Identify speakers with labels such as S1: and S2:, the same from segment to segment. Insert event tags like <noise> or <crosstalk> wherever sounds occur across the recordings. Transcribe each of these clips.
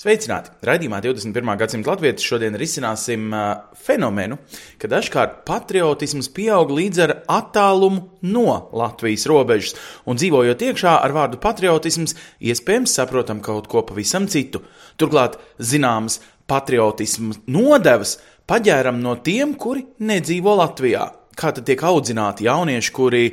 S1: Sveicināti! Radījumā 21. gadsimta latvieši šodien risināsim uh, fenomenu, ka dažkārt patriotisms pieaug līdz ar attālumu no Latvijas robežas, un dzīvojot iekšā ar vārdu patriotisms, iespējams saprotam kaut ko pavisam citu. Turklāt zināmas patriotismu nodevas paģēram no tiem, kuri nedzīvo Latvijā. Kā tad tiek audzināti jaunieši, kuri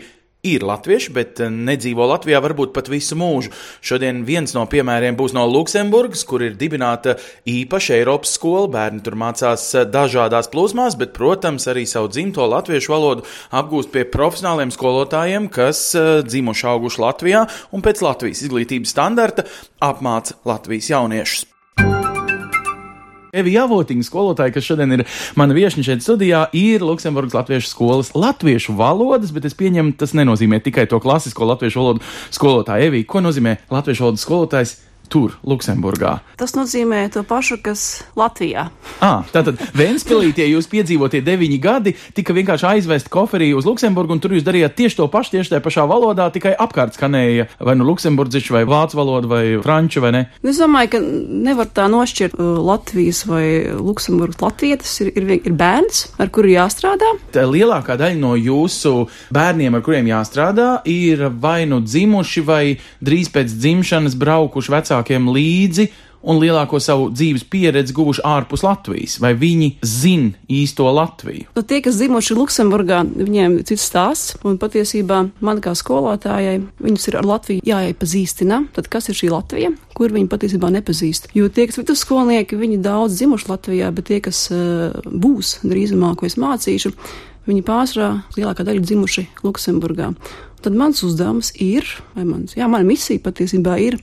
S1: ir latvieši, bet eh, nedzīvo Latvijā varbūt pat visu mūžu. Šodien viens no piemēriem būs no Luksemburgas, kur ir dibināta īpaša Eiropas skola. Bērni tur mācās eh, dažādās plūsmās, bet, protams, arī savu dzimto latviešu valodu apgūst pie profesionāliem skolotājiem, kas eh, dzimuši auguši Latvijā un pēc Latvijas izglītības standarta apmāca Latvijas jauniešus. Evi Javotiņa skolotāja, kas šodien ir mana viesne šeit studijā, ir Luksemburgas Latviešu skolas latviešu valodas, bet es pieņemu, tas nenozīmē tikai to klasisko latviešu valodu skolotāju. Evi, ko nozīmē latviešu valodas skolotājs? Tur, Luksemburgā.
S2: Tas nozīmē to pašu, kas Latvijā.
S1: Ah, tātad Vēnspilī tie jūs piedzīvotie deviņi gadi, tika vienkārši aizvest koferī uz Luksemburgu, un tur jūs darījāt tieši to pašu, tieši tajā pašā valodā, tikai apkārt skanēja vai nu luksemburdziski, vai vācu valoda, vai franču, vai ne?
S2: Nu, Es domāju, ka nevar tā nošķirt uh, Latvijas vai Luksemburgas latvietis. Ir, ir, ir bērns, ar kuru jāstrādā.
S1: Tā lielākā daļa no jūsu bērniem, ar kuriem jāstrādā, ir vai nu dzimuši, vai drīz pēc dzimšanas braukuši vecākiem līdzi un lielāko savu dzīves pieredzi guvuši ārpus Latvijas, vai viņi zina īsto Latviju.
S2: Nu, tie, kas dzimuši Luksemburgā, viņiem ir cits stāsts. Un patiesībā man kā skolotājai viņus ir ar Latviju jāiepazīstina. Tad kas ir šī Latvija, kur viņi patiesībā nepazīst? Jo tie, kas vidusskolnieki, viņi daudz dzimuši Latvijā, bet tie, kas uh, būs drīzumā, ko es mācīšu, viņi pārsvarā lielākā daļa ir dzimuši Luksemburgā. Tad mans uzdevums ir, vai mans, jā, mana misija patiesībā ir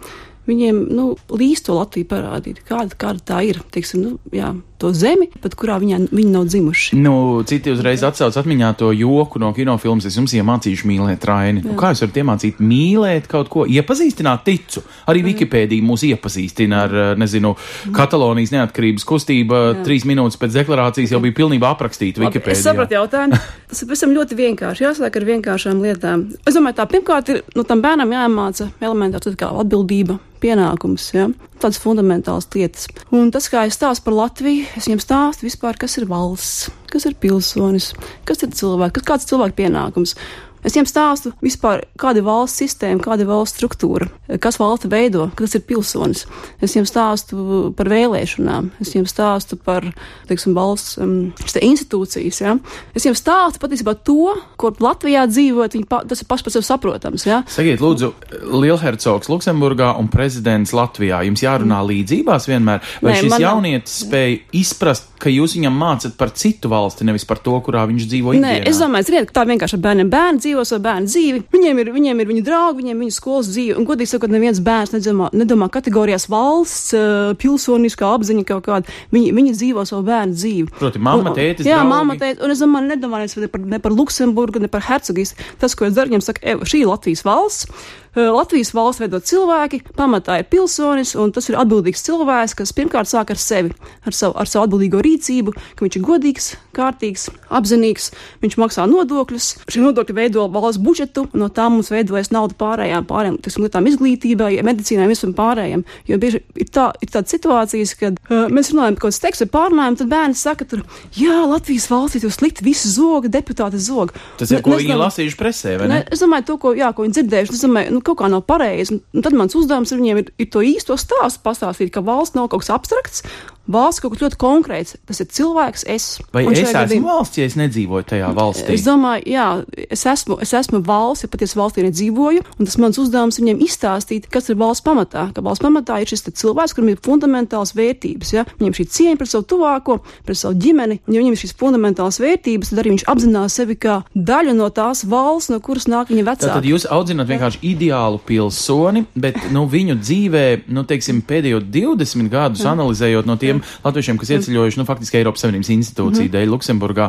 S2: viņiem nu, līdz to Latviju parādīt, kāda, kāda tā ir. Teiksim, nu, jā, to zemi, pat kurā viņa, viņi nav dzimuši.
S1: Nu, citi uzreiz atsauc atmiņā to joku no kinofilmas. Es jums iemācīšu mīlēt raini. Nu, kā jūs varat iemācīt mīlēt kaut ko? Iepazīstināt ticu. Arī Wikipēdija mūs iepazīstina ar, eh, nezinu, Katalonijas neatkarības kustība. Trīs minūtes pēc deklarācijas jau bija pilnībā aprakstīta
S2: Labi,
S1: Wikipēdijā.
S2: Es sapratu jautājumu. <laughs> Tas ir pavisam ļoti vienkārši. Jāsāk ar vienkāršām lietām. Es domāju, tā pirmkārt ir nu, tam bērnam jāiemāca elementārs kā atbildība, pienākums, ja? tādas fundamentālas lietas. Un tas, kā es stāstu par Latviju, es viņiem stāstu vispār, kas ir valsts, kas ir pilsonis, kas ir cilvēks, kas kāds cilvēka pienākums. Es viņiem stāstu vispār, kāda ir valsts sistēma, kāda ir valsts struktūra, kas valsti veido, kas ir pilsonis. Es viņiem stāstu par vēlēšanām, es viņiem stāstu par, teiksim, valsts um, šitā institūcijas. Ja? Es viņiem stāstu patiesībā to, ko Latvijā dzīvot, pa, tas ir paši par sevi saprotams. Ja?
S1: Sakiet, lūdzu, Lielhercogs Luksemburgā un prezidents Latvijā. Jums jārunā līdzībās vienmēr, vai
S2: Nē,
S1: šis
S2: man
S1: jaunietis spēja izprast, ka jūs viņam mācat par citu valsti, nevis par to, kurā viņš dzīvo
S2: Nē,
S1: ikdienā?
S2: es domāju, ziniet, ka tā vienkārši ar bērniem. Bērni dzīvo savu bērnu dzīvi, viņiem ir, viņiem ir viņu draugi, viņiem ir viņu skolas dzīve. Un, godīgi sakot, neviens bērns nedomā, nedomā kategorijās valsts, uh, pilsoniskā apziņa kaut kāda. Viņi, viņi dzīvo savu bērnu dzīvi.
S1: Proti, mamma, tētis,
S2: Jā,
S1: draugi.
S2: mamma, tētis. Un es domāju, nedomāju ne par, ne par Luksemburgu, ne par Hercogīs. Tas, ko es daru, viņiem saka, "Ev, šī ir Latvijas valsts. Latvijas valsts veido cilvēki, pamatā ir pilsonis, un tas ir atbildīgs cilvēks, kas pirmkārt sāk ar sevi, ar savu, ar savu atbildīgo rīcību, ka viņš ir godīgs, kārtīgs, apzinīgs, viņš maksā nodokļus. Šie nodokļi veido valsts budžetu, un no tā mums veidojas nauda pārējām, pārējām lietām, izglītībai, medicīnai, visam pārējiem. Jo bieži ir, tā, ir tādas situācijas, kad uh, mēs runājam par kaut kādu tekstu pārnājumu, tad bērni saka, tur, jā, Latvijas valstī tur slikti, visi zoga, deputāti zoga.
S1: Tas ir,
S2: Ne-
S1: ko viņi lasījuši presē, vai ne?
S2: Ne, es domāju, to, ko, jā, ko viņi dzirdējuši, es domāju, nu, kaut kā nav pareizi. Un, un tad mans uzdevums viņiem ir, ir to īsto stāstu pastāstīt, ka valsts nav kaut kas abstrakts, valsts kaut kas ļoti konkrēts. Tas ir cilvēks, es.
S1: Vai es esmu
S2: gadījumā-
S1: valsts, ja es nedzīvoju tajā valstī?
S2: Es domāju, jā, es esmu, es esmu valsts, ja patiesi valstī nedzīvoju, un tas mans uzdevums viņiem izstāstīt, kas ir valsts pamatā. Ka valsts pamatā ir šis cilvēks, kurim ir fundamentāls vērtības. Ja? Viņam ir šī cieņa pret savu tuvāko, pret savu ģimeni, un ja viņam ir šīs fundamentālas vērtības, tad arī viņš apzinās sevi kā daļu no tās valsts, no kuras nāk viņa vecāki.
S1: jūs audzināt vienkārši ideālu pilsoni, bet nu, viņu dzīvē, nu, teiksim, pēdējo 20 gadus analizējot no tiem tiem latviešiem, kas ieceļojuši, nu, faktiski Eiropas Savienības institūciju dēļ Luksemburgā,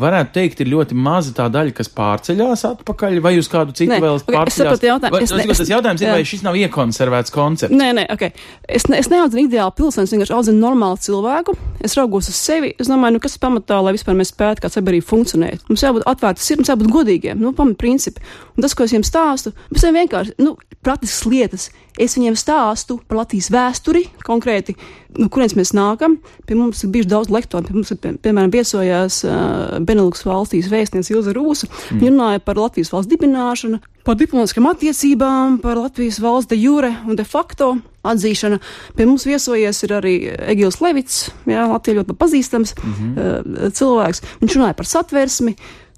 S1: varētu teikt, ir ļoti maza tā daļa, kas pārceļās atpakaļ, vai uz kādu citu vēl pārceļās? Vai,
S2: Es ne-
S1: tas jautājums ir, vai šis nav iekonservēts koncepts?
S2: Nē, nē, ok. Es, ne, es neaudzinu ideālu pilsēnu, es vienkārši audzinu normālu cilvēku. Es raugos uz sevi. Es domāju, nu, kas ir pamatā, lai vispār mēs spētu kā sabiedrība funkcionēt. Mums jābūt atvērtam sirdīm, jābūt godīgiem. Nu, pamatprincipi. Un tas, ko es viņiem stāstu, visiem vienkārši, nu, praktiskas lietas. Es viņiem stāstu par Latvijas vēsturi, konkrēti, no kurienes mēs nākam. Pie mums ir bijuši daudz lektoru. Pie mums, ir, pie, piemēram, viesojās uh, Beneluks valstīs vēstniece Ilza Rūsa. Mm. Viņa runāja par Latvijas valsts dibināšanu, par diplomātiskām attiecībām, par Latvijas valsts de jure un de facto atzīšana. Pie mums viesojies arī Egils Levits, jā, Latvijā ļoti pazīstams mm -hmm. cilvēks. Viņš runāja par satversmi.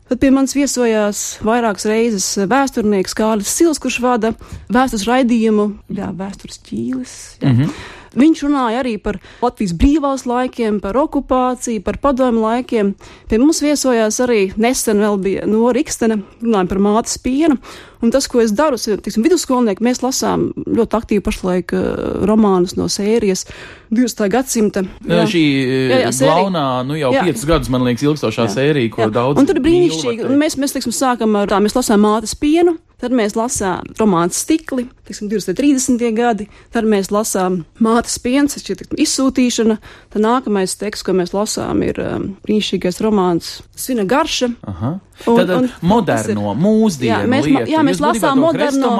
S2: Tad pie manis viesojās vairākas reizes vēsturnieks Kārlis Sils, kurš vada vēstures raidījumu, jā, vēstures ķīlis. Jā. Mm -hmm. Viņš runāja arī par Latvijas brīvās laikiem, par okupāciju, par padomu laikiem. Pie mums viesojās arī nesen vēl bija no Rikstena, runājot par mātes pienu. Un tas, ko es daru, ir, tiksim, vidusskolnieki, mēs lasām ļoti aktīvi pašlaik uh, romānus no sērijas 20. gadsimta.
S1: Jā, šī
S2: Jā, jā, sērija.
S1: galvenā, nu jau
S2: Jā.
S1: piecus gadus, man liekas, ilgstošā
S2: Jā.
S1: sērija, ko
S2: Jā.
S1: daudz.
S2: Un tur ir brīnišķīgi. Un. Mēs, mēs teiksim, sākam ar tā, mēs lasām mātes pienu, tad mēs lasām romānu stikli, teiksim, 20, 30 gadi, tad mēs lasām mātes piens, ir teiksim, izsūtīšana. Tad nākamais teksts, ko mēs lasām, ir um, brīnišķīgais romāns Svina garša.
S1: Aha.
S2: Un-
S1: Tad
S2: un tas
S1: moderno, mūsdienu
S2: Jā, mēs
S1: lietu.
S2: jā, mēs lasām moderno-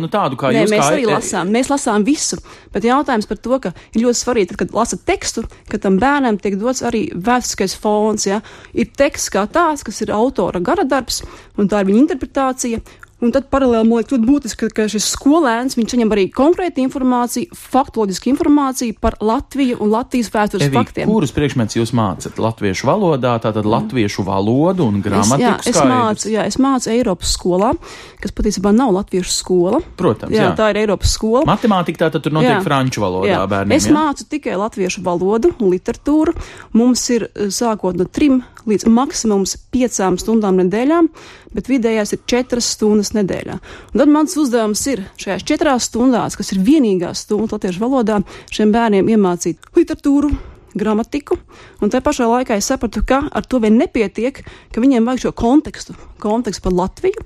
S1: nu tādu kā
S2: Nē,
S1: jūs
S2: mēs
S1: kā
S2: arī lasām, mēs lasām visu. Bet jautājums par to, ka ir ļoti svarīgi, tad, kad lasa tekstu, ka tam bērnam tiek dots arī vēsturiskais fons. Ja? Ir teksts kā tāds, kas ir autora gara darbs, un tā ir viņa interpretācija. Un tad paralēli man liekas ļoti būtiski, ka, šis skolēns viņš saņem arī konkrētu informāciju, faktoloģisku informāciju par Latviju un Latvijas vēstures
S1: Evī,
S2: faktiem.
S1: kurus priekšmetus jūs mācat? Latviešu valodā, tātad latviešu valodu un
S2: Es, jā,
S1: gramatiku
S2: es mācu, jā, es mācu Eiropas skolā, kas patiesībā nav latviešu skola.
S1: Protams,
S2: jā,
S1: jā.
S2: tā ir Eiropas skola.
S1: Matemātika tātad tur notiek
S2: Jā.
S1: franču valodā
S2: Jā.
S1: bērniem.
S2: Es
S1: jā?
S2: mācu tikai latviešu valodu un literatūru. Mums ir eh, sākot no trim līdz maksimums piecām stundām nedēļā, bet vidējās ir četras stundas nedēļā. Un tad mans uzdevums ir šajās četrās stundās, kas ir vienīgās stundas latviešu valodā, šiem bērniem iemācīt literatūru. Gramatiku, un tajā pašā laikā es sapratu, ka ar to vien nepietiek, ka viņiem vajag šo kontekstu, kontekstu par Latviju.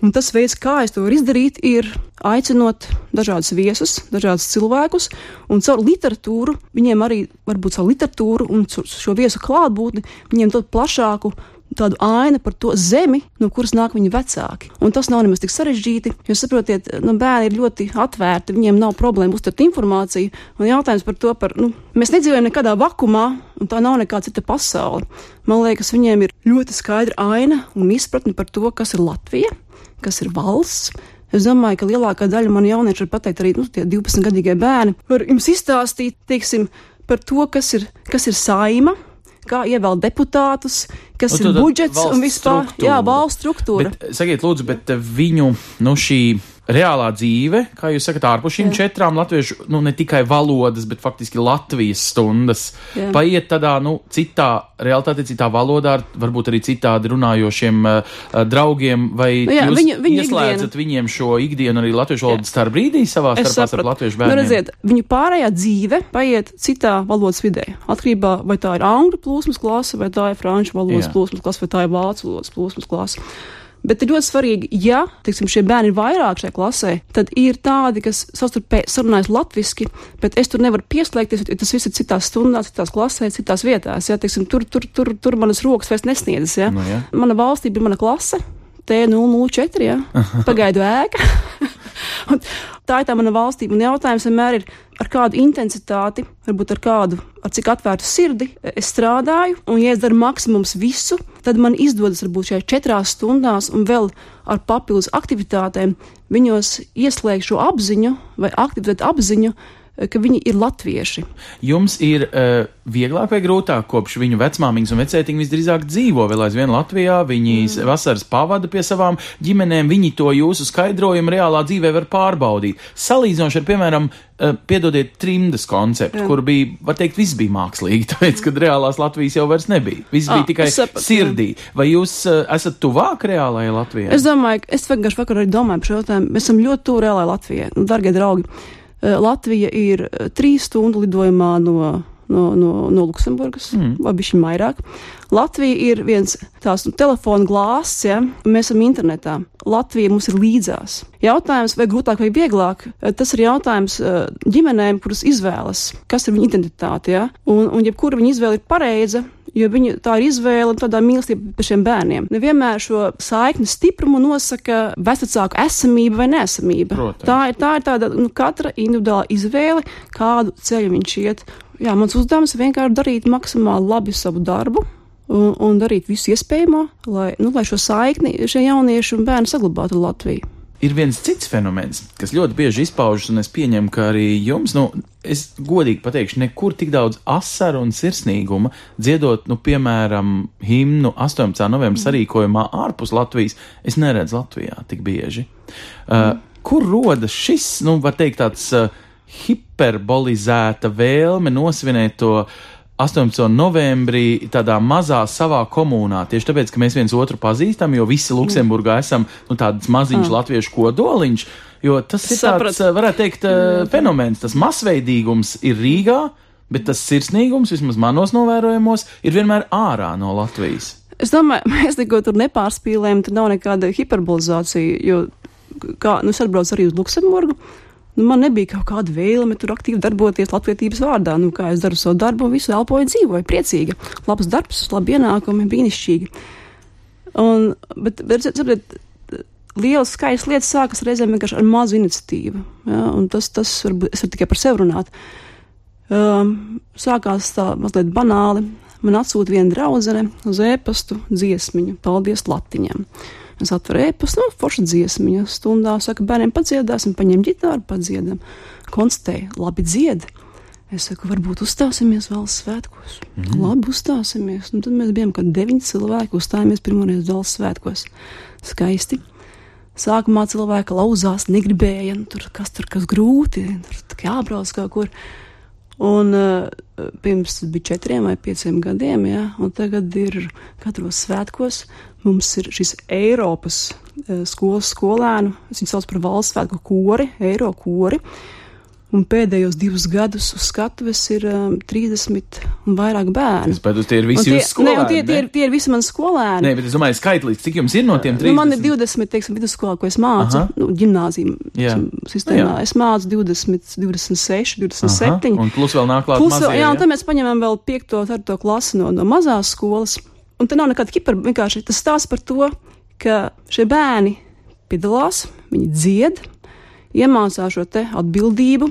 S2: Un tas veids, kā es to varu izdarīt, ir aicinot dažādus viesus, dažādus cilvēkus, un caur literatūru viņiem arī varbūt caur literatūru un šo viesu klātbūtni viņiem dot plašāku tādu ainu par to zemi, no kuras nāk viņa vecāki. Un tas nav nemaz tik sarežģīti, jo saprotiet, nu, bērni ir ļoti atvērti, viņiem nav problēma uztvert informāciju. Un jautājums par to, par, nu, mēs nedzīvojam nekādā vakumā, un tā nav nekāda cita pasaule. Man liekas, viņiem ir ļoti skaidra aina un izpratne par to, kas ir Latvija, kas ir valsts. Es domāju, ka lielākā daļa man jauniešu var pateikt, arī nu, tie 12-gadīgie bērni var jums izstāstīt, teiksim, par to, kas ir, kas ir saima, kā ievēl deputātus, kas
S1: Nu,
S2: ir budžets un vispār
S1: struktūra.
S2: jā, valsts struktūra.
S1: Bet, sakiet, lūdzu, bet eh, viņu, nu, šī reālā dzīve, kā jūs sakat, ārpus šīm četrām latviešu, nu, ne tikai valodas, bet faktiski Latvijas stundas,
S2: Jā.
S1: paiet tādā, nu, citā realitātē, citā valodā, ar varbūt arī citādi runājošiem uh, draugiem, vai
S2: Nu jā,
S1: jūs
S2: viņu- viņu
S1: ieslēdzat
S2: ikdiena.
S1: viņiem šo ikdienu arī latviešu valodas starp brīdī savā
S2: Es
S1: starpā starp latviešu
S2: Nu,
S1: bērniem?
S2: redziet, viņu pārējā dzīve paiet citā valodas vidē. Atkarībā vai tā ir angļu plūsmas klase, vai tā ir franču valodas plūsmas klase, vai tā ir vācu valodas plūsmas klase. Bet ir ļoti svarīgi, ja teiksim, šie bērni ir vairāk šajā klasē, tad ir tādi, kas savstarpēji sarunājas latviešu, bet es tur nevaru pieslēgties, jo tas viss ir citās stundās, citās klasēs, citās vietās. Ja? Teiksim, tur, tur, tur, tur manas rokas vairs nesniedzas. Ja?
S1: Nu, jā.
S2: Mana valstība ir mana klase. T004, ja? <laughs> pagaidu ēka. Un tā ir tā mana valstība. Un jautājums vienmēr ir, ar kādu intensitāti, varbūt ar kādu, ar cik atvērtu sirdi es strādāju. Un, ja es daru maksimums visu, tad man izdodas varbūt šajās četrās stundās un vēl ar papildus aktivitātēm viņos ieslēgt šo apziņu vai aktivizēt apziņu, ka viņi ir latvieši.
S1: Jums ir uh, vieglāk vai grūtāk, kopš viņu vecmāmiņas un vecētiņi visdrīzāk dzīvo vēl aizvien Latvijā, viņi mm. vasaras pavada pie savām ģimenēm, viņi to jūsu skaidrojumu reālā dzīvē var pārbaudīt. Salīdzinoši ar, piemēram, uh, piedodiet, trimdas konceptu, kur bija, var teikt, viss bija mākslīgi, <laughs> tāpēc, kad reālās Latvijas jau vairs nebija. Viss
S2: Ah,
S1: bija tikai
S2: es sapratu,
S1: sirdī. Vai jūs uh, esat tuvāk reālajai Latvijai?
S2: Es domāju, es vienkārši vakar arī domāju par šo jautājumu. Mēs esam ļoti tuvu reālajai Latvijai. Nu, dargie draugi, Latvija ir eh, trīs stundu lidojumā no, no, no, no Luksemburgas, mm. vai bišķiņ vairāk. Latvija ir viens tās nu, telefona glāsts, ja, mēs esam internetā. Latvija mums ir līdzās. Jautājums, vai grūtāk vai vieglāk, tas ir jautājums eh, ģimenēm, kuras izvēlas, kas ir viņa identitāte, ja, un, un jebkura viņa izvēle ir pareiza, jo viņa tā ir izvēle un tādā mīlestība par šiem bērniem. Nevienmēr šo saikni stiprumu nosaka vecāku esamība vai nesamība.
S1: Protams.
S2: Tā ir, tā ir tāda nu, katra individuāla izvēle, kādu ceļu viņš iet. Jā, mans uzdevums ir vienkārši darīt maksimāli labi savu darbu. Un, un darīt visu iespējamo, lai, nu, lai šo saikni šie jaunieši un bērni saglabātu Latviju
S1: ir viens cits fenomens, kas ļoti bieži izpaužas, un es pieņemu, ka arī jums, nu, es godīgi pateikšu, nekur tik daudz asaru un sirsnīguma dziedot, nu, piemēram, himnu 18. novembra sarīkojumā ārpus Latvijas, es neredzu Latvijā tik bieži. Uh, kur rodas šis, nu, var teikt, tāds uh, hiperbolizēta vēlme nosvinēt to 18. novembrī tādā mazā savā komunā. Tieši tāpēc, ka mēs viens otru pazīstam, jo visi Luksemburgā esam nu, tāds maziņš mm. latviešu kodoliņš. Jo tas ir Saprat. tāds, varētu teikt, mm. fenomens. Tas masveidīgums ir Rīgā, bet tas sirsnīgums, vismaz manos novērojumos, ir vienmēr ārā no Latvijas.
S2: Es domāju, <laughs> mēs neko tur nepārspīlējam, tur nav nekāda hiperbolizācija, jo, kā, nu, es atbraucu arī uz Luksemburgu. Nu, man nebija kaut kāda vēlme tur aktīvi darboties latviedzības vārdā. Nu, kā es daru savu darbu, visu elpoju, dzīvoju, priecīga. Labs darbs, labi ienākumi, brīnišķīgi. Un, bet, bet saprotiet, lielas skaistas lietas sākas reizēm vienkārši ar mazu iniciatīvu. Ja, tas, tas varbūt es varu tikai par sevi runāt. Um, sākās tā mazliet banāli. Man atsūta viena draudzene uz e-pastu dziesmiņu. Paldies Latiņam! Es atveru e-pastu, nu, forša dziesmiņa stundā, saka, bērniem padziedāsim, paņem ģitāru, padziedam. Konstatēja, labi dzied. Es saku, varbūt uzstāsimies valsts svētkos. Mm. Labi, uzstāsimies. Un tad mēs bijām, kad deviņi cilvēki uzstājāmies pirmoreiz valsts svētkos. Skaisti. Sākumā cilvēki lauzās, negribēja, nu, tur kas tur kas grūti, tur jābrauc kaut kur. Un uh, pirms bija četriem vai pieciem gadiem, ja, un tagad ir katros svētkos Mums ir šis Eiropas uh, skolas skolēnu, viņu sauc par valsts svētku kori, Eiro kori. Un pēdējos divus gadus uz skatuves ir um, 30 un vairāk bērnu.
S1: Es pēdu, tie ir visi jūsu skolēni.
S2: Ne, tie, tie, ir, tie ir visi mani skolēni.
S1: Nē, bet es domāju, skaitlīgs, cik jums ir no tiem 30?
S2: Nu, man ir 20, teiksim, vidusskolā, ko es mācu, Aha. nu, ģimnāziju sistēmā. Jā. Es mācu 20, 26, 27. Aha.
S1: Un plus vēl nāk klāt
S2: plus,
S1: mazie,
S2: jā, un tad mēs paņemam vēl 5. 4. klasi no, no mazās skolas. Un te nav nekāda hiper, vienkārši tas stāsta par to, ka šie bērni piedalās, viņi dzied, iemācās šo te atbildību.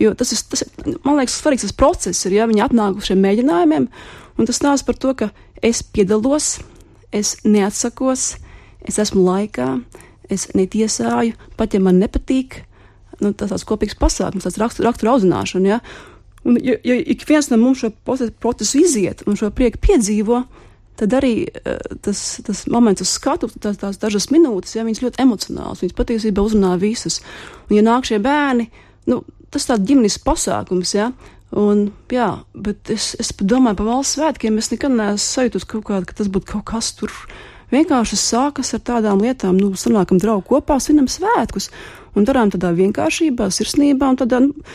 S2: Jo tas ir, tas, man liekas, svarīgs tas process, ir, ja viņi atnāk uz šiem mēģinājumiem, un tas stāsta par to, ka es piedalos, es neatsakos, es esmu laikā, es netiesāju, pat ja man nepatīk. Nu, tas tāds kopīgs pasākums, tāds rakstura, rakstura audzināšana. Ja? Un, ja, ja ik viens no mums šo procesu iziet un šo prieku piedzīvo, tad arī eh, tas, tas moments uz skatu, tās, tās dažas minūtes, ja viņas ļoti emocionāls, viņas patiesībā uzrunā visas. Un, ja nāk šie bērni, nu, tas tāds ģimenes pasākums, ja. Un, jā, bet es, es domāju par valsts svētkiem. Es nekad neesmu sajūtus kaut kādu, ka tas būtu kaut kas tur. Vienkārši sākas ar tādām lietām, nu, sanākam draugu kopā, svinam svētkus un darām tādā vienkāršībā, sirsnībā un tādā. Nu,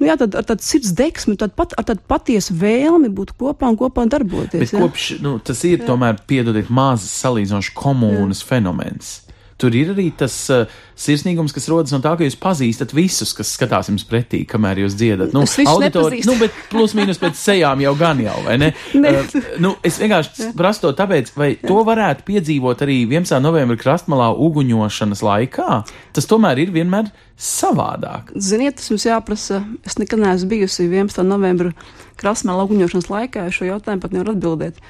S2: Nu, jā, tad ar tādu sirds deksmi, tad pat, ar tādu patiesu vēlmi būt kopā un kopā darboties.
S1: Bet jā. kopš, nu, tas ir jā. tomēr, piedodiet, mazs salīdzinoši komunas jā. fenomens. Tur ir arī tas uh, sirsnīgums, kas rodas no tā, ka jūs pazīstat visus, kas skatās jums pretī, kamēr jūs dziedat. Nu, auditori, nu, bet plus mīnus pēc sejām jau gan jau, vai ne? <laughs> Uh, nu, es vienkārši prasu to tāpēc, vai to varētu piedzīvot arī 11. novembra krastmalā uguņošanas laikā. Tas tomēr ir vienmēr savādāk.
S2: Ziniet, tas jums jāprasa. Es nekad neesmu bijusi 11. novembra krastmalā uguņošanas laikā, šo jautājumu pat nevaru atbildēt.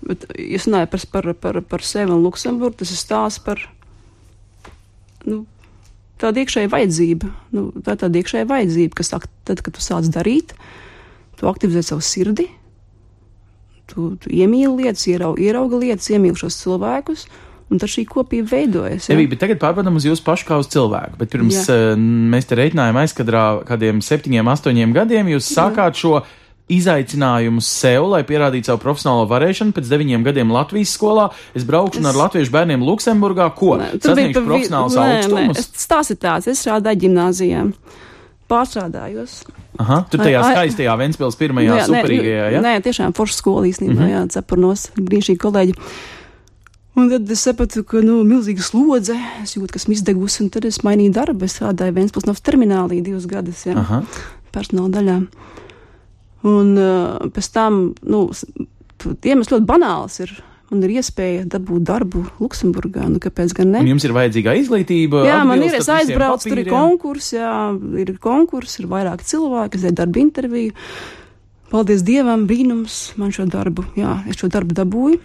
S2: Bet, ja runāju par, par, par, par sevi un Luksemburgu, tas ir stāsts par nu, tāda iekšēja vajadzība. Nu, tā ir tāda iekšēja vajadzība, kas sāk, tad, kad tu sāc darīt, tu aktivizē savu sirdi, tu, tu iemīli lietas, ieraugi, ierauga lietas, iemīli šos cilvēkus. Un tad šī kopība veidojas.
S1: Ja? Evī, tagad pārbaudām uz jūsu pašu kā uz cilvēku. Bet pirms jā. uh, mēs te reiķinājām aizkadrā kādiem septiņiem, astoņiem gadiem, jūs sākāt jā. šo izaicinājumus sev, lai pierādītu savu profesionālo varēšanu. Pēc deviņiem gadiem Latvijas skolā es braukšu es... ar latviešu bērniem Luksemburgā. Ko? Sasniegšu profesionālus augstumus?
S2: Tas ir tāds, es strādāju ģimnāzijā. pārstrādājos.
S1: Aha, tur tajā
S2: Ai, ai.
S1: skaistajā Ventspils pirmajā
S2: Nu jā, nē,
S1: superīgajā, ja?
S2: Nē, tiešām forša skola īstenībā, mm. -hmm. jā, cepurnos, brīnišķīgi kolēģi. Un tad es sapratu, ka, nu, milzīga slodze, es jūtu, ka esmu izdegusi, un tad es mainīju darbu. Es strādāju Ventspils naftas terminālī divus gadus, jā,
S1: Aha.
S2: personāla daļā. Un uh, pēc tam, nu, iemesls ļoti banāls ir. Man ir iespēja dabūt darbu Luksemburgā, nu kāpēc gan ne?
S1: Un jums ir vajadzīga izglītība?
S2: Jā, man ir, es aizbraucu, tur ir
S1: papīriem?
S2: konkurss, jā, ir konkurss, ir vairāki cilvēki, es devu darbu interviju. Paldies Dievam, brīnums, man šo darbu, jā, es šo darbu dabūju,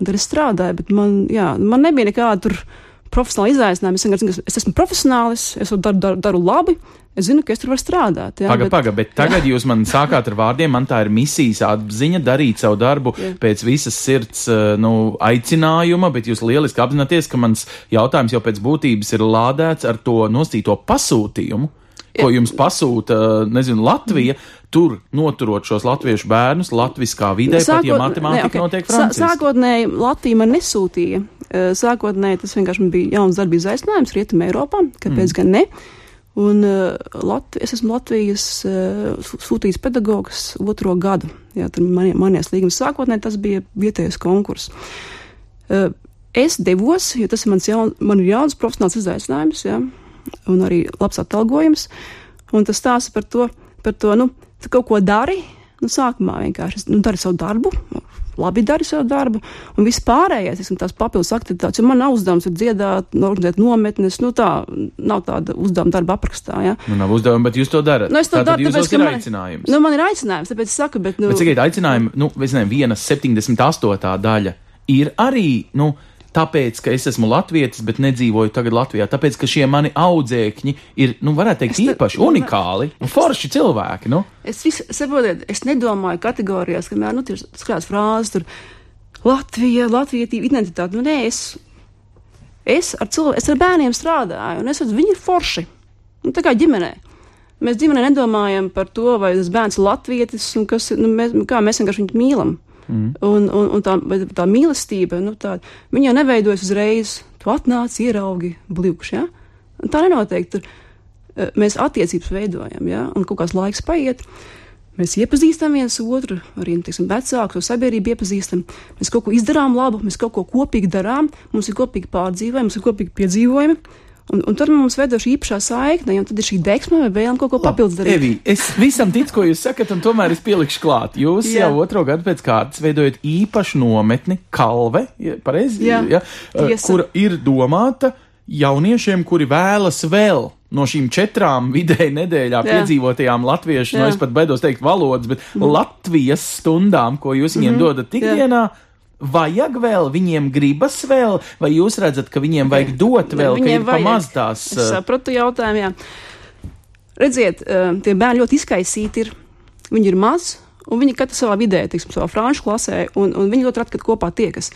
S2: un tad es strādāju, bet man, jā, man nebija nekāda tur profesionāla izaicinājuma. Es vienkārši es esmu profesionālis, es to daru, daru, daru labi, es zinu, ka es tur varu strādāt. Jā,
S1: Paga, paga, bet tagad jūs man sākāt ar vārdiem, man tā ir misijas apziņa darīt savu darbu
S2: Jā.
S1: pēc visas sirds eh, nu, aicinājuma, bet jūs lieliski apzināties, ka mans jautājums jau pēc būtības ir lādēts ar to nosīto pasūtījumu. Ko jums pasūta, nezinu, Latvija, tur noturot šos latviešu bērnus, latviskā vidē, pat ja matemātika
S2: ne,
S1: notiek
S2: Sā-
S1: franciski.
S2: Sākotnēji Latvija man nesūtīja. Eh, Sākotnēji tas vienkārši bija jauns darbības aicinājums Rietumē Eiropā, kāpēc mm. gan ne. Un uh, Latvi, es esmu Latvijas uh, sūtījis pedagogs otro gadu. Jā, tur man, manies līgums sākotnēji tas bija vietējais konkurss. Uh, es devos, jo tas ir mans jaun, man ir jauns profesionāls izaicinājums, jā, un arī labs atalgojums. Un tas stāsta par to, par to, nu, tu kaut ko dari, nu, sākumā vienkārši, nu, dari savu darbu, labi dari savu darbu, un viss pārējais, esmu tās papildus aktivitātes, jo man nav uzdevums ir dziedāt, organizēt nometnes, nu, tā nav tāda uzdevuma darba aprakstā, jā.
S1: Nu, nav uzdevuma, bet jūs to darat.
S2: Nu, es to daru, tāpēc, ka
S1: ir
S2: man,
S1: aicinājums.
S2: nu, man ir aicinājums, tāpēc es saku, bet, nu,
S1: Bet, sakiet, aicinājumi, nu, es nezinu, viena 78. daļa ir arī, nu, tāpēc, ka es esmu latvietis, bet nedzīvoju tagad Latvijā, tāpēc, ka šie mani audzēkņi ir, nu, varētu teikt,
S2: te-
S1: īpaši, unikāli un forši cilvēki, nu.
S2: Es visu saprotu, es nedomāju kategorijās, kamēr, nu, tur skrās frāzes, tur Latvija, latvietība, identitāte. Nu, nē, es, es ar cilvēku, es ar bērniem strādāju, un es redzu, viņi ir forši. Nu, tā kā ģimenē. Mēs ģimenē nedomājam par to, vai tas bērns ir latvietis, un kas, nu, mēs, kā mēs vienkārši viņu mīlam. Mm. Un, un, un tā, tā mīlestība, nu, tā, viņa jau neveidojas uzreiz. Tu atnāc, ieraugi, blīvkš, ja? Un tā nenotiek. Tur, eh, mēs attiecības veidojam, ja? un kaut kāds laiks paiet. Mēs iepazīstam viens otru, arī teiksim, vecāku sabiedrību iepazīstam. Mēs kaut ko izdarām labu, mēs kaut ko kopīgi darām, mums ir kopīgi pārdzīvojumi, mums ir kopīgi piedzīvojumi. Un, un tad mums veido šī īpašā saikne, un tad ir šī deksme vai vēlme kaut ko papildus darīt.
S1: Evi, es visam ticu, ko jūs sakat, un tomēr es pielikšu klāt. Jūs
S2: Jā.
S1: jau otro gadu pēc kārtas veidojat īpašu nometni, kalve, ja, pareizi,
S2: Jā,
S1: ja, eh,
S2: tiesa.
S1: kura ir domāta jauniešiem, kuri vēlas vēl. No šīm četrām vidēji nedēļā
S2: Jā.
S1: piedzīvotajām latviešu, no
S2: Jā.
S1: es pat baidos teikt valodas, bet mm. Latvijas stundām, ko jūs viņiem mm -hmm. dodat ikdienā, vajag vēl, viņiem gribas vēl, vai jūs redzat, ka viņiem vajag dot vēl, ka
S2: Viņiem
S1: ir
S2: vajag.
S1: pamaz tās.
S2: Es
S1: eh,
S2: sapratu jautājumu, jā. Redziet, eh, tie bērni ļoti izkaisīti ir. Viņi ir mazi, un viņi katrs savā vidē, teiksim, savā franču klasē, un, un viņi ļoti reti, kad kopā tiekas.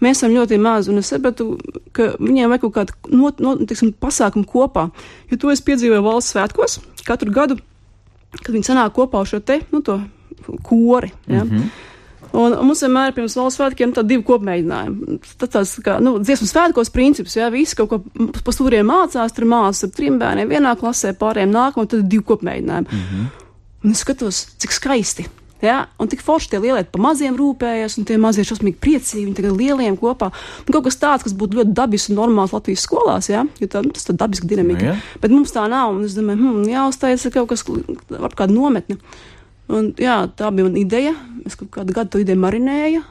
S2: Mēs esam ļoti mazi, un es sapratu, ka viņiem vajag kaut kādu no, no, teiksim, pasākumu kopā. Jo to es piedzīvoju valsts svētkos katru gadu, kad viņi sanāk kopā uz šo te, nu, to kori. Ja? Mm -hmm. Un mums vienmēr ir pirms valsts svētkiem tādi divi kopmēģinājumi. Tas tāds kā, nu, dziesmu svētkos princips, jā, visi kaut ko pa stūriem mācās, tur mācās ar trim bērniem vienā klasē, pārējiem nākamā, tad ir divi kopmēģinājumi. Mm -hmm. Un es skatos, cik skaisti. Ja? Un tik forši tie lielie pa maziem rūpējas, un tie mazie šausmīgi priecīgi, viņi tagad lieliem kopā. Un kaut kas tāds, kas būtu ļoti dabisks un normāls Latvijas skolās, ja? jo tā, nu, tas ir dabiska dinamika.
S1: Nu, jā.
S2: Bet mums tā nav, un es domāju, hmm, jāuztaisa kaut kas, varbūt kāda nometne. Un, jā, tā bija mana ideja. Es kaut kādu gadu to ideju marinēju.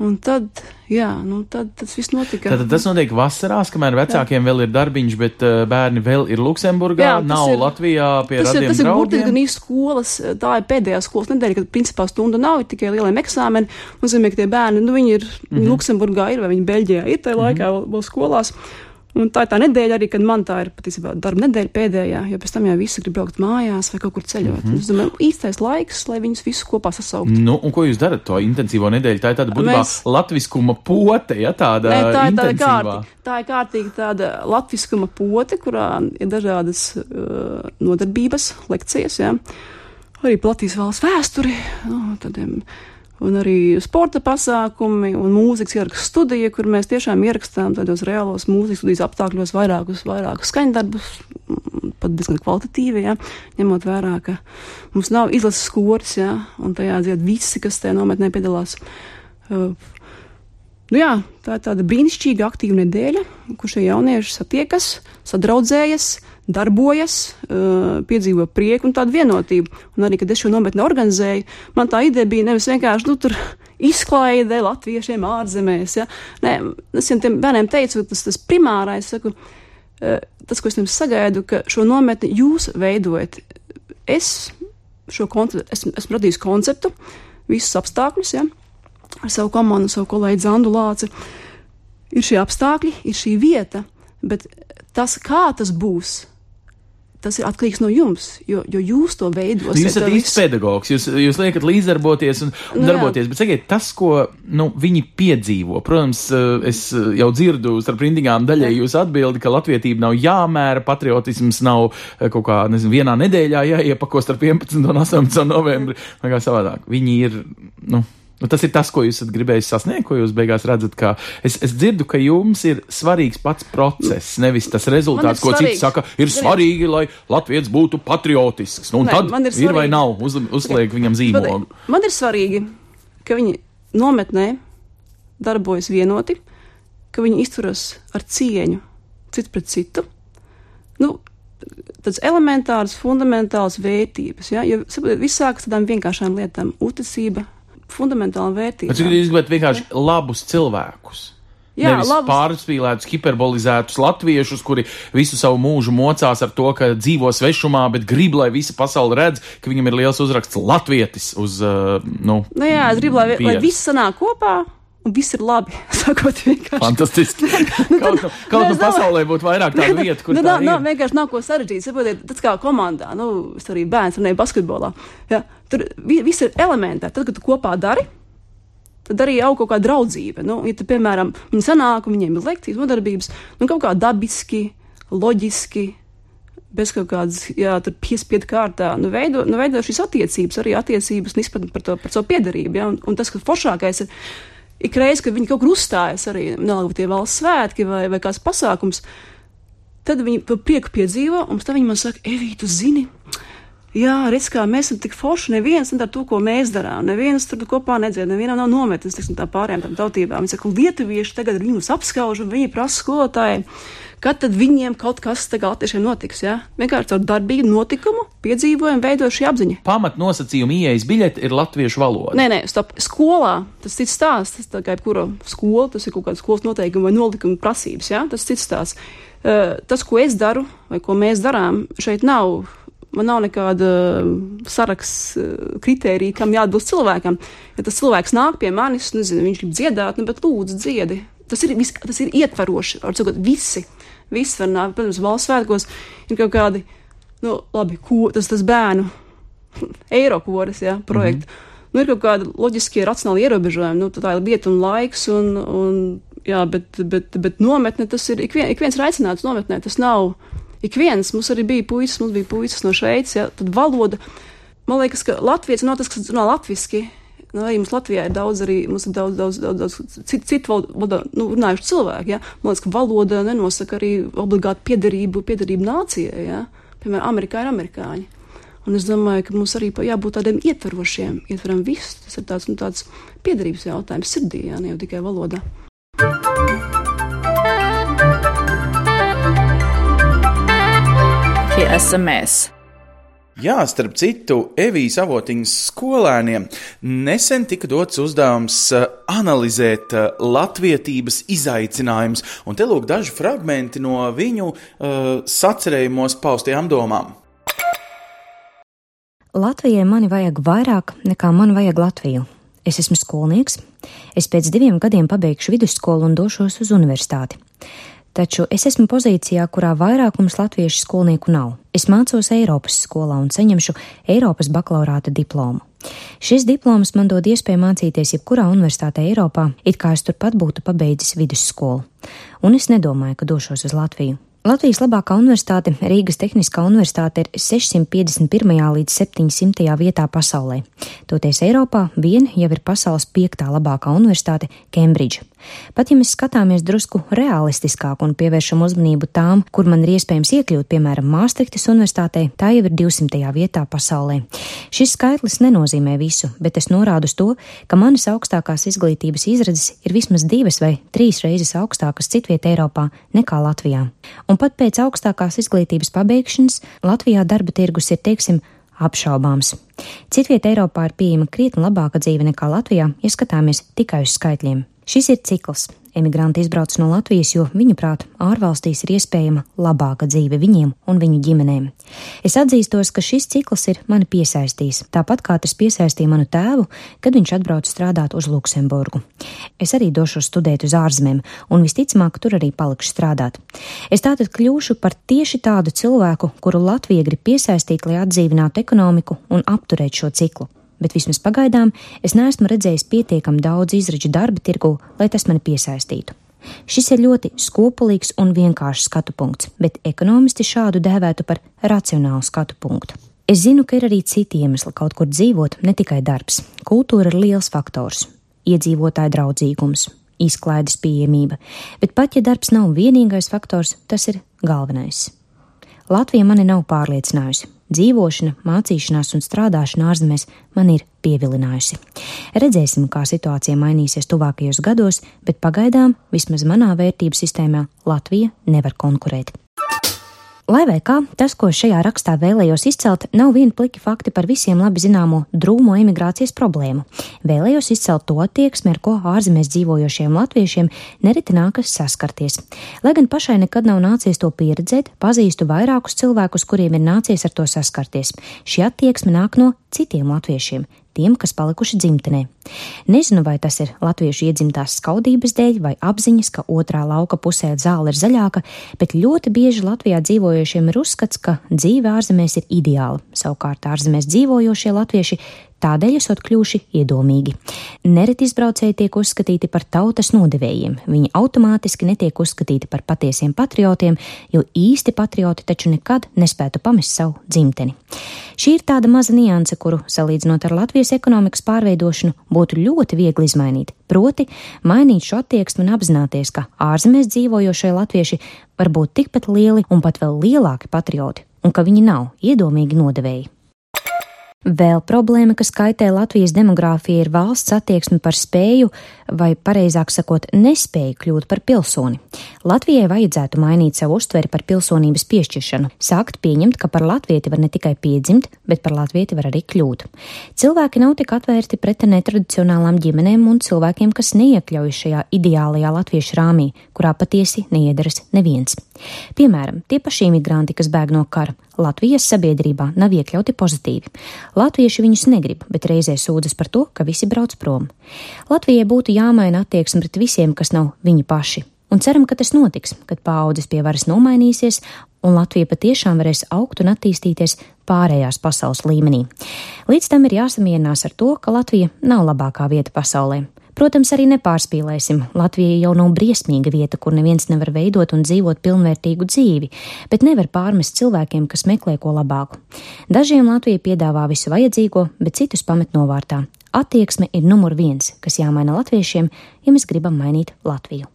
S2: Un tad, jā, nu, tad tas viss notika.
S1: Tātad tas notiek vasarās, kamēr vecākiem vēl ir darbiņš, bet uh, bērni vēl ir Luksemburgā,
S2: Jā, tas
S1: nav
S2: ir-
S1: Latvijā pie
S2: Tas ir,
S1: radiem
S2: tas ir
S1: draugiem.
S2: burtiski gan īsti skolas, tā ir pēdējā skolas nedēļa, kad principā stunda nav, ir tikai lieliem eksāmeni. Nozīmē, ka tie bērni, nu, viņi ir mm
S1: Mhm.
S2: -hmm. Luksemburgā, ir vai viņi Beļģijā ir tajā laikā vēl, vēl skolās. Un tā ir tā nedēļa arī, kad man tā ir patiesībā darba nedēļa pēdējā, jo pēc tam jau visi grib braukt mājās vai kaut kur ceļot. Mm -hmm. Es domāju, īstais laiks, lai viņus visus kopā sasaukt.
S1: Nu, un ko jūs darat to intensīvo nedēļu? Tā ir tāda būtībā
S2: Mēs-
S1: latviskuma pote, ja tāda
S2: Nē, tā ir tāda kārtīga, tā ir kārtīga tāda latviskuma pote, kurā ir dažādas uh, nodarbības, lekcijas, ja? arī Latvijas valsts vēsturi, nu, tādiem un arī sporta pasākumi un mūzikas ierakstu studija, kur mēs tiešām ierakstām tādos reālos mūzikas studijas apstākļos vairākus, vairākus skaņdarbus, pat diezgan kvalitatīvi, ja, ņemot vērā, ka mums nav izlases skoris, ja, un tajā dzied visi, kas tajā nometnē piedalās. Uh, Nu jā, tā ir tāda brīnišķīga, aktīva nedēļa, kur šie jaunieši satiekas, sadraudzējas, darbojas, uh, piedzīvo prieku un tādu vienotību. Un arī, kad es šo nometni organizēju, man tā ideja bija nevis vienkārši nu, tur izklaide latviešiem ārzemēs. Ja? Nē, es jau tiem bērniem teicu, tas, tas primārais, saku, uh, tas, ko es jums sagaidu, ka šo nometni jūs veidojat. Es šo konceptu, esmu, esmu radījis konceptu, visus apstākļus. Ja? Ar savu komandu, savu kolēģi Zandu Lāci. Ir šie apstākļi, ir šī vieta, bet tas, kā tas būs, tas ir atkarīgs no jums, jo, jo jūs to veidosiet.
S1: Jūs esat īsts pedagogs, jūs, jūs liekat līdzdarboties un, un nu, darboties, jā. bet sakiet, tas, ko nu, viņi piedzīvo, protams, eh, es eh, jau dzirdu starp rindīgām daļai jūs atbildi, ka latvietība nav jāmēra, patriotisms nav eh, kaut kā, nezinu, vienā nedēļā jāiepako starp 11 un 18 novembri, vai kā savādāk. Viņi ir, nu. Nu, tas ir tas, ko jūs esat gribējis sasniegt, ko jūs beigās redzat. Es, es dzirdu, ka jums ir svarīgs pats process, nevis tas rezultāts, ko citi saka. Ir svarīgi, lai Latvijas būtu patriotisks. Nu, Nē, tad ir, ir vai nav, uz, uzliek viņam zīmogu.
S2: Man ir svarīgi, ka viņi nometnē darbojas vienoti, ka viņi izturas ar cieņu cits pret citu. Nu, tādas elementāras, fundamentālas vērtības. Ja? Jo viss sākas tādām vienkāršām lietām - uzticība, fundamentāla vērtība.
S1: Es gribētu vienkārši labus cilvēkus. Jā, Nevis labus. pārspīlētus, hiperbolizētus latviešus, kuri visu savu mūžu mocās ar to, ka dzīvo svešumā, bet grib, lai visa pasaule redz, ka viņam ir liels uzraksts Latvietis uz, uh, nu.
S2: Nu jā, es gribu, lai, pieres. lai viss sanāk kopā un viss ir labi. <laughs> Sakot, vienkārši.
S1: Fantastiski. <laughs> nu, kaut nu, kaut nu pasaulē būtu vairāk tādu <laughs> vietu, kur
S2: nu,
S1: tā
S2: nav, nav, vienkārši nav ko sarežģīt. Saprotiet, tas kā komandā, nu, es arī bērns runēju basketbolā. Ja, tur viss ir elementāri. Tad, kad tu kopā dari, tad arī aug kaut kāda draudzība. Nu, ja, tu, piemēram, viņi sanāk, viņiem ir lekcijas, nodarbības, nu, kaut kā dabiski, loģiski, bez kaut kādas, jā, piespiedu kārtā, nu, veido, nu, veido šīs attiecības, arī attiecības un izpratni par, to, par savu piedarību. Ja, un, un tas, kas foršākais ir, ik reiz, kad viņi kaut kur uzstājas, arī vienalga tie valsts svētki vai, vai kāds pasākums, tad viņi to prieku piedzīvo, un tad viņi man saka, Evī, tu zini, jā, redz, kā mēs esam tik forši, neviens nedara to, ko mēs darām, neviens tur kopā nedzied, nevienam nav nometnes, tiksim, tā pārējām tam tautībām. Viņi saka, lietuvieši tagad viņus apskauž, un viņi prasa skolotājiem kad tad viņiem kaut kas tagad latviešiem notiks. Ja? Vienkārši ar darbīgu notikumu, piedzīvojumu veido šī apziņa.
S1: Pamat nosacījuma ieejas biļete ir latviešu valoda.
S2: Nē, nē, stop. Skolā tas cits stāsts. Tas kā jebkura skola, tas ir kaut kāds skolas noteikumi vai nolikumi prasības. Ja? Tas cits stāsts. Uh, tas, ko es daru vai ko mēs darām, šeit nav man nav nekāda saraksts, kritērija, kam jāatbilst cilvēkam. Ja tas cilvēks nāk pie manis, nezinu, viņš grib dziedāt, nu, bet lūdzu, dziedi. Tas ir, vis, tas ir ietvaroši, var teikt, visi viss var nākt. Protams, valsts svētkos ir kaut kādi, nu, labi, ko, tas, tas bērnu <laughs> eirokoras, ja, projekti. Mm -hmm. Nu, ir kaut kādi loģiskie, racionāli ierobežojumi. Nu, tā ir vieta un laiks, un, un jā, bet, bet, bet nometne tas ir, ik, vien, ik viens ir aicināts nometnē, tas nav ik viens. Mums arī bija puisis, mums bija puisis no Šveices, ja, tad valoda. Man liekas, ka Latvijas nav tas, kas runā latviski, Nu, mums Latvijā ir daudz, arī mums ir daudz, daudz, daudz, daudz citu, citu valodu nu, runājušu cilvēku. Ja? Man liekas, ka valoda nenosaka arī obligāti piederību, piederību nācijai. Ja? Piemēram, Amerikā ir amerikāņi. Un es domāju, ka mums arī jābūt tādiem ietverošiem, ietveram visu. Tas ir tāds, nu, tāds piederības jautājums sirdī, ja? ne jau tikai valodā.
S3: Tie esam mēs.
S1: Jā, starp citu, Evijas avotiņas skolēniem nesen tika dots uzdevums eh, analizēt eh, latvietības izaicinājumus, un te lūk daži fragmenti no viņu uh, sacerējumos paustajām domām.
S4: Latvijai mani vajag vairāk nekā man vajag Latviju. Es esmu skolnieks, es pēc diviem gadiem pabeigšu vidusskolu un došos uz universitāti. Taču es esmu pozīcijā, kurā vairākums latviešu skolnieku nav. Es mācos Eiropas skolā un saņemšu Eiropas bakalaurāta diplomu. Šis diploms man dod iespēju mācīties jebkurā universitātē Eiropā, it kā es turpat būtu pabeidzis vidusskolu. Un es nedomāju, ka došos uz Latviju. Latvijas labākā universitāte, Rīgas Tehniskā universitāte, ir 651. līdz 700. vietā pasaulē. Toties Eiropā vien jau ir pasaules piektā labākā universitāte - Kembridža. Pat ja mēs skatāmies drusku realistiskāk un pievēršam uzmanību tām, kur man ir iespējams iekļūt, piemēram, Māstriktas universitātē, tā jau ir 200. vietā pasaulē. Šis skaitlis nenozīmē visu, bet es norādu uz to, ka manas augstākās izglītības izredzes ir vismaz divas vai trīs reizes augstākas citvietā Eiropā nekā Latvijā. Un pat pēc augstākās izglītības pabeigšanas Latvijā darba tirgus ir, teiksim, apšaubāms. Citvietā Eiropā ir pieejama krietni labāka dzīve nekā Latvijā, ja skatāmies tikai uz skaitļiem. Šis ir cikls. Emigranti izbrauc no Latvijas, jo viņuprāt, ārvalstīs ir iespējama labāka dzīve viņiem un viņu ģimenēm. Es atzīstos, ka šis cikls ir mani piesaistījis, tāpat kā tas piesaistīja manu tēvu, kad viņš atbrauca strādāt uz Luksemburgu. Es arī došos studēt uz ārzemēm, un visticamāk, tur arī palikšu strādāt. Es tātad kļūšu par tieši tādu cilvēku, kuru Latvija grib piesaistīt, lai atdzīvinātu ekonomiku un apturētu šo ciklu bet vismaz pagaidām es neesmu redzējis pietiekami daudz izraģu darba tirgu, lai tas mani piesaistītu. Šis ir ļoti skopulīgs un vienkāršs skatu punkts, bet ekonomisti šādu dēvētu par racionālu skatu punktu. Es zinu, ka ir arī citi iemesli kaut kur dzīvot, ne tikai darbs. Kultūra ir liels faktors, iedzīvotāja draudzīgums, izklaides pieejamība, bet pat ja darbs nav vienīgais faktors, tas ir galvenais. Latvija mani nav pārliecinājusi, Dzīvošana, mācīšanās un strādāšana ārzemēs man ir pievilinājusi. Redzēsim, kā situācija mainīsies tuvākajos gados, bet pagaidām, vismaz manā vērtību sistēmā, Latvija nevar konkurēt. Lai vai kā, tas, ko šajā rakstā vēlējos izcelt, nav viena pliki fakti par visiem labi zināmo drūmo emigrācijas problēmu. Vēlējos izcelt to attieksmi, ar ko ārzemēs dzīvojošiem latviešiem nereti nākas saskarties. Lai gan pašai nekad nav nācies to pieredzēt, pazīstu vairākus cilvēkus, kuriem ir nācies ar to saskarties. Šī attieksme nāk no citiem latviešiem, tiem, kas palikuši dzimtenē. Nezinu, vai tas ir latviešu iedzimtās skaudības dēļ vai apziņas, ka otrā lauka pusē zāle ir zaļāka, bet ļoti bieži Latvijā dzīvojošiem ir uzskats, ka dzīve ārzemēs ir ideāla. Savukārt ārzemēs dzīvojošie latvieši tādēļ esot kļuvuši iedomīgi. Nereti izbraucēji tiek uzskatīti par tautas nodevējiem, viņi automātiski netiek uzskatīti par patiesiem patriotiem, jo īsti patrioti taču nekad nespētu pamest savu dzimteni. Šī ir tāda maza nianse, kuru, salīdzinot ar Latvijas ekonomikas pārveidošanu, būtu ļoti viegli izmainīt. Proti, mainīt šo attieksmi un apzināties, ka ārzemēs dzīvojošie latvieši var būt tikpat lieli un pat vēl lielāki patrioti, un ka viņi nav iedomīgi nodevēji. Vēl problēma, kas kaitē Latvijas demogrāfijai, ir valsts attieksme par spēju, vai pareizāk sakot, nespēju kļūt par pilsoni. Latvijai vajadzētu mainīt savu uztveri par pilsonības piešķiršanu, sākt pieņemt, ka par latvieti var ne tikai piedzimt, bet par latvieti var arī kļūt. Cilvēki nav tik atvērti pret netradicionālām ģimenēm un cilvēkiem, kas neiekļaujas šajā ideālajā latviešu rāmī, kurā patiesi neiedaras neviens. Piemēram, tie paši imigranti, kas bēg no kara, Latvijas sabiedrībā nav iekļauti pozitīvi. Latvieši viņus negrib, bet reizē sūdzas par to, ka visi brauc prom. Latvijai būtu jāmaina attieksme pret visiem, kas nav viņi paši. Un ceram, ka tas notiks, kad paudzes pie varas nomainīsies un Latvija patiešām varēs augt un attīstīties pārējās pasaules līmenī. Līdz tam ir jāsamierinās ar to, ka Latvija nav labākā vieta pasaulē. Protams, arī nepārspīlēsim. Latvija jau nav briesmīga vieta, kur neviens nevar veidot un dzīvot pilnvērtīgu dzīvi, bet nevar pārmest cilvēkiem, kas meklē ko labāku. Dažiem Latvija piedāvā visu vajadzīgo, bet citus pamet novārtā. Attieksme ir numur viens, kas jāmaina latviešiem, ja mēs gribam mainīt Latviju.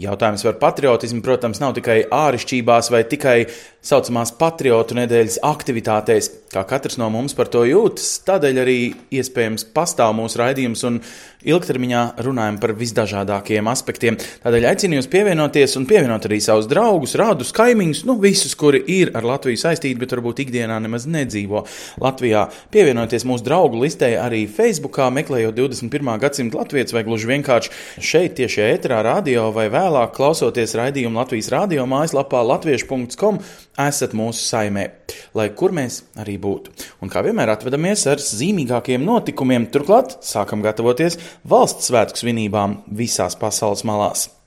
S1: Jautājums par patriotismu, protams, nav tikai āršķirībās vai tikai saucamās patriotu nedēļas aktivitātēs, kā katrs no mums par to jūtas. Tādēļ arī iespējams pastāv mūsu raidījums un ilgtermiņā runājam par visdažādākajiem aspektiem. Tādēļ aicinu jūs pievienoties un pievienot arī savus draugus, rādus, kaimiņus, nu visus, kuri ir ar Latviju saistīti, bet varbūt ikdienā nemaz nedzīvo Latvijā. Pievienoties mūsu draugu listē arī Facebookā, meklējot 21. gadsimta latviešu vai gluži vienkārši šeit tieši ēterā radio vai vēlāk klausoties raidījumu Latvijas radio mājaslapā latviešu.com esat mūsu saimē, lai kur mēs arī būtu. Un kā vienmēr atvedamies ar zīmīgākiem notikumiem, turklāt sākam gatavoties valsts svētku svinībām visās pasaules malās.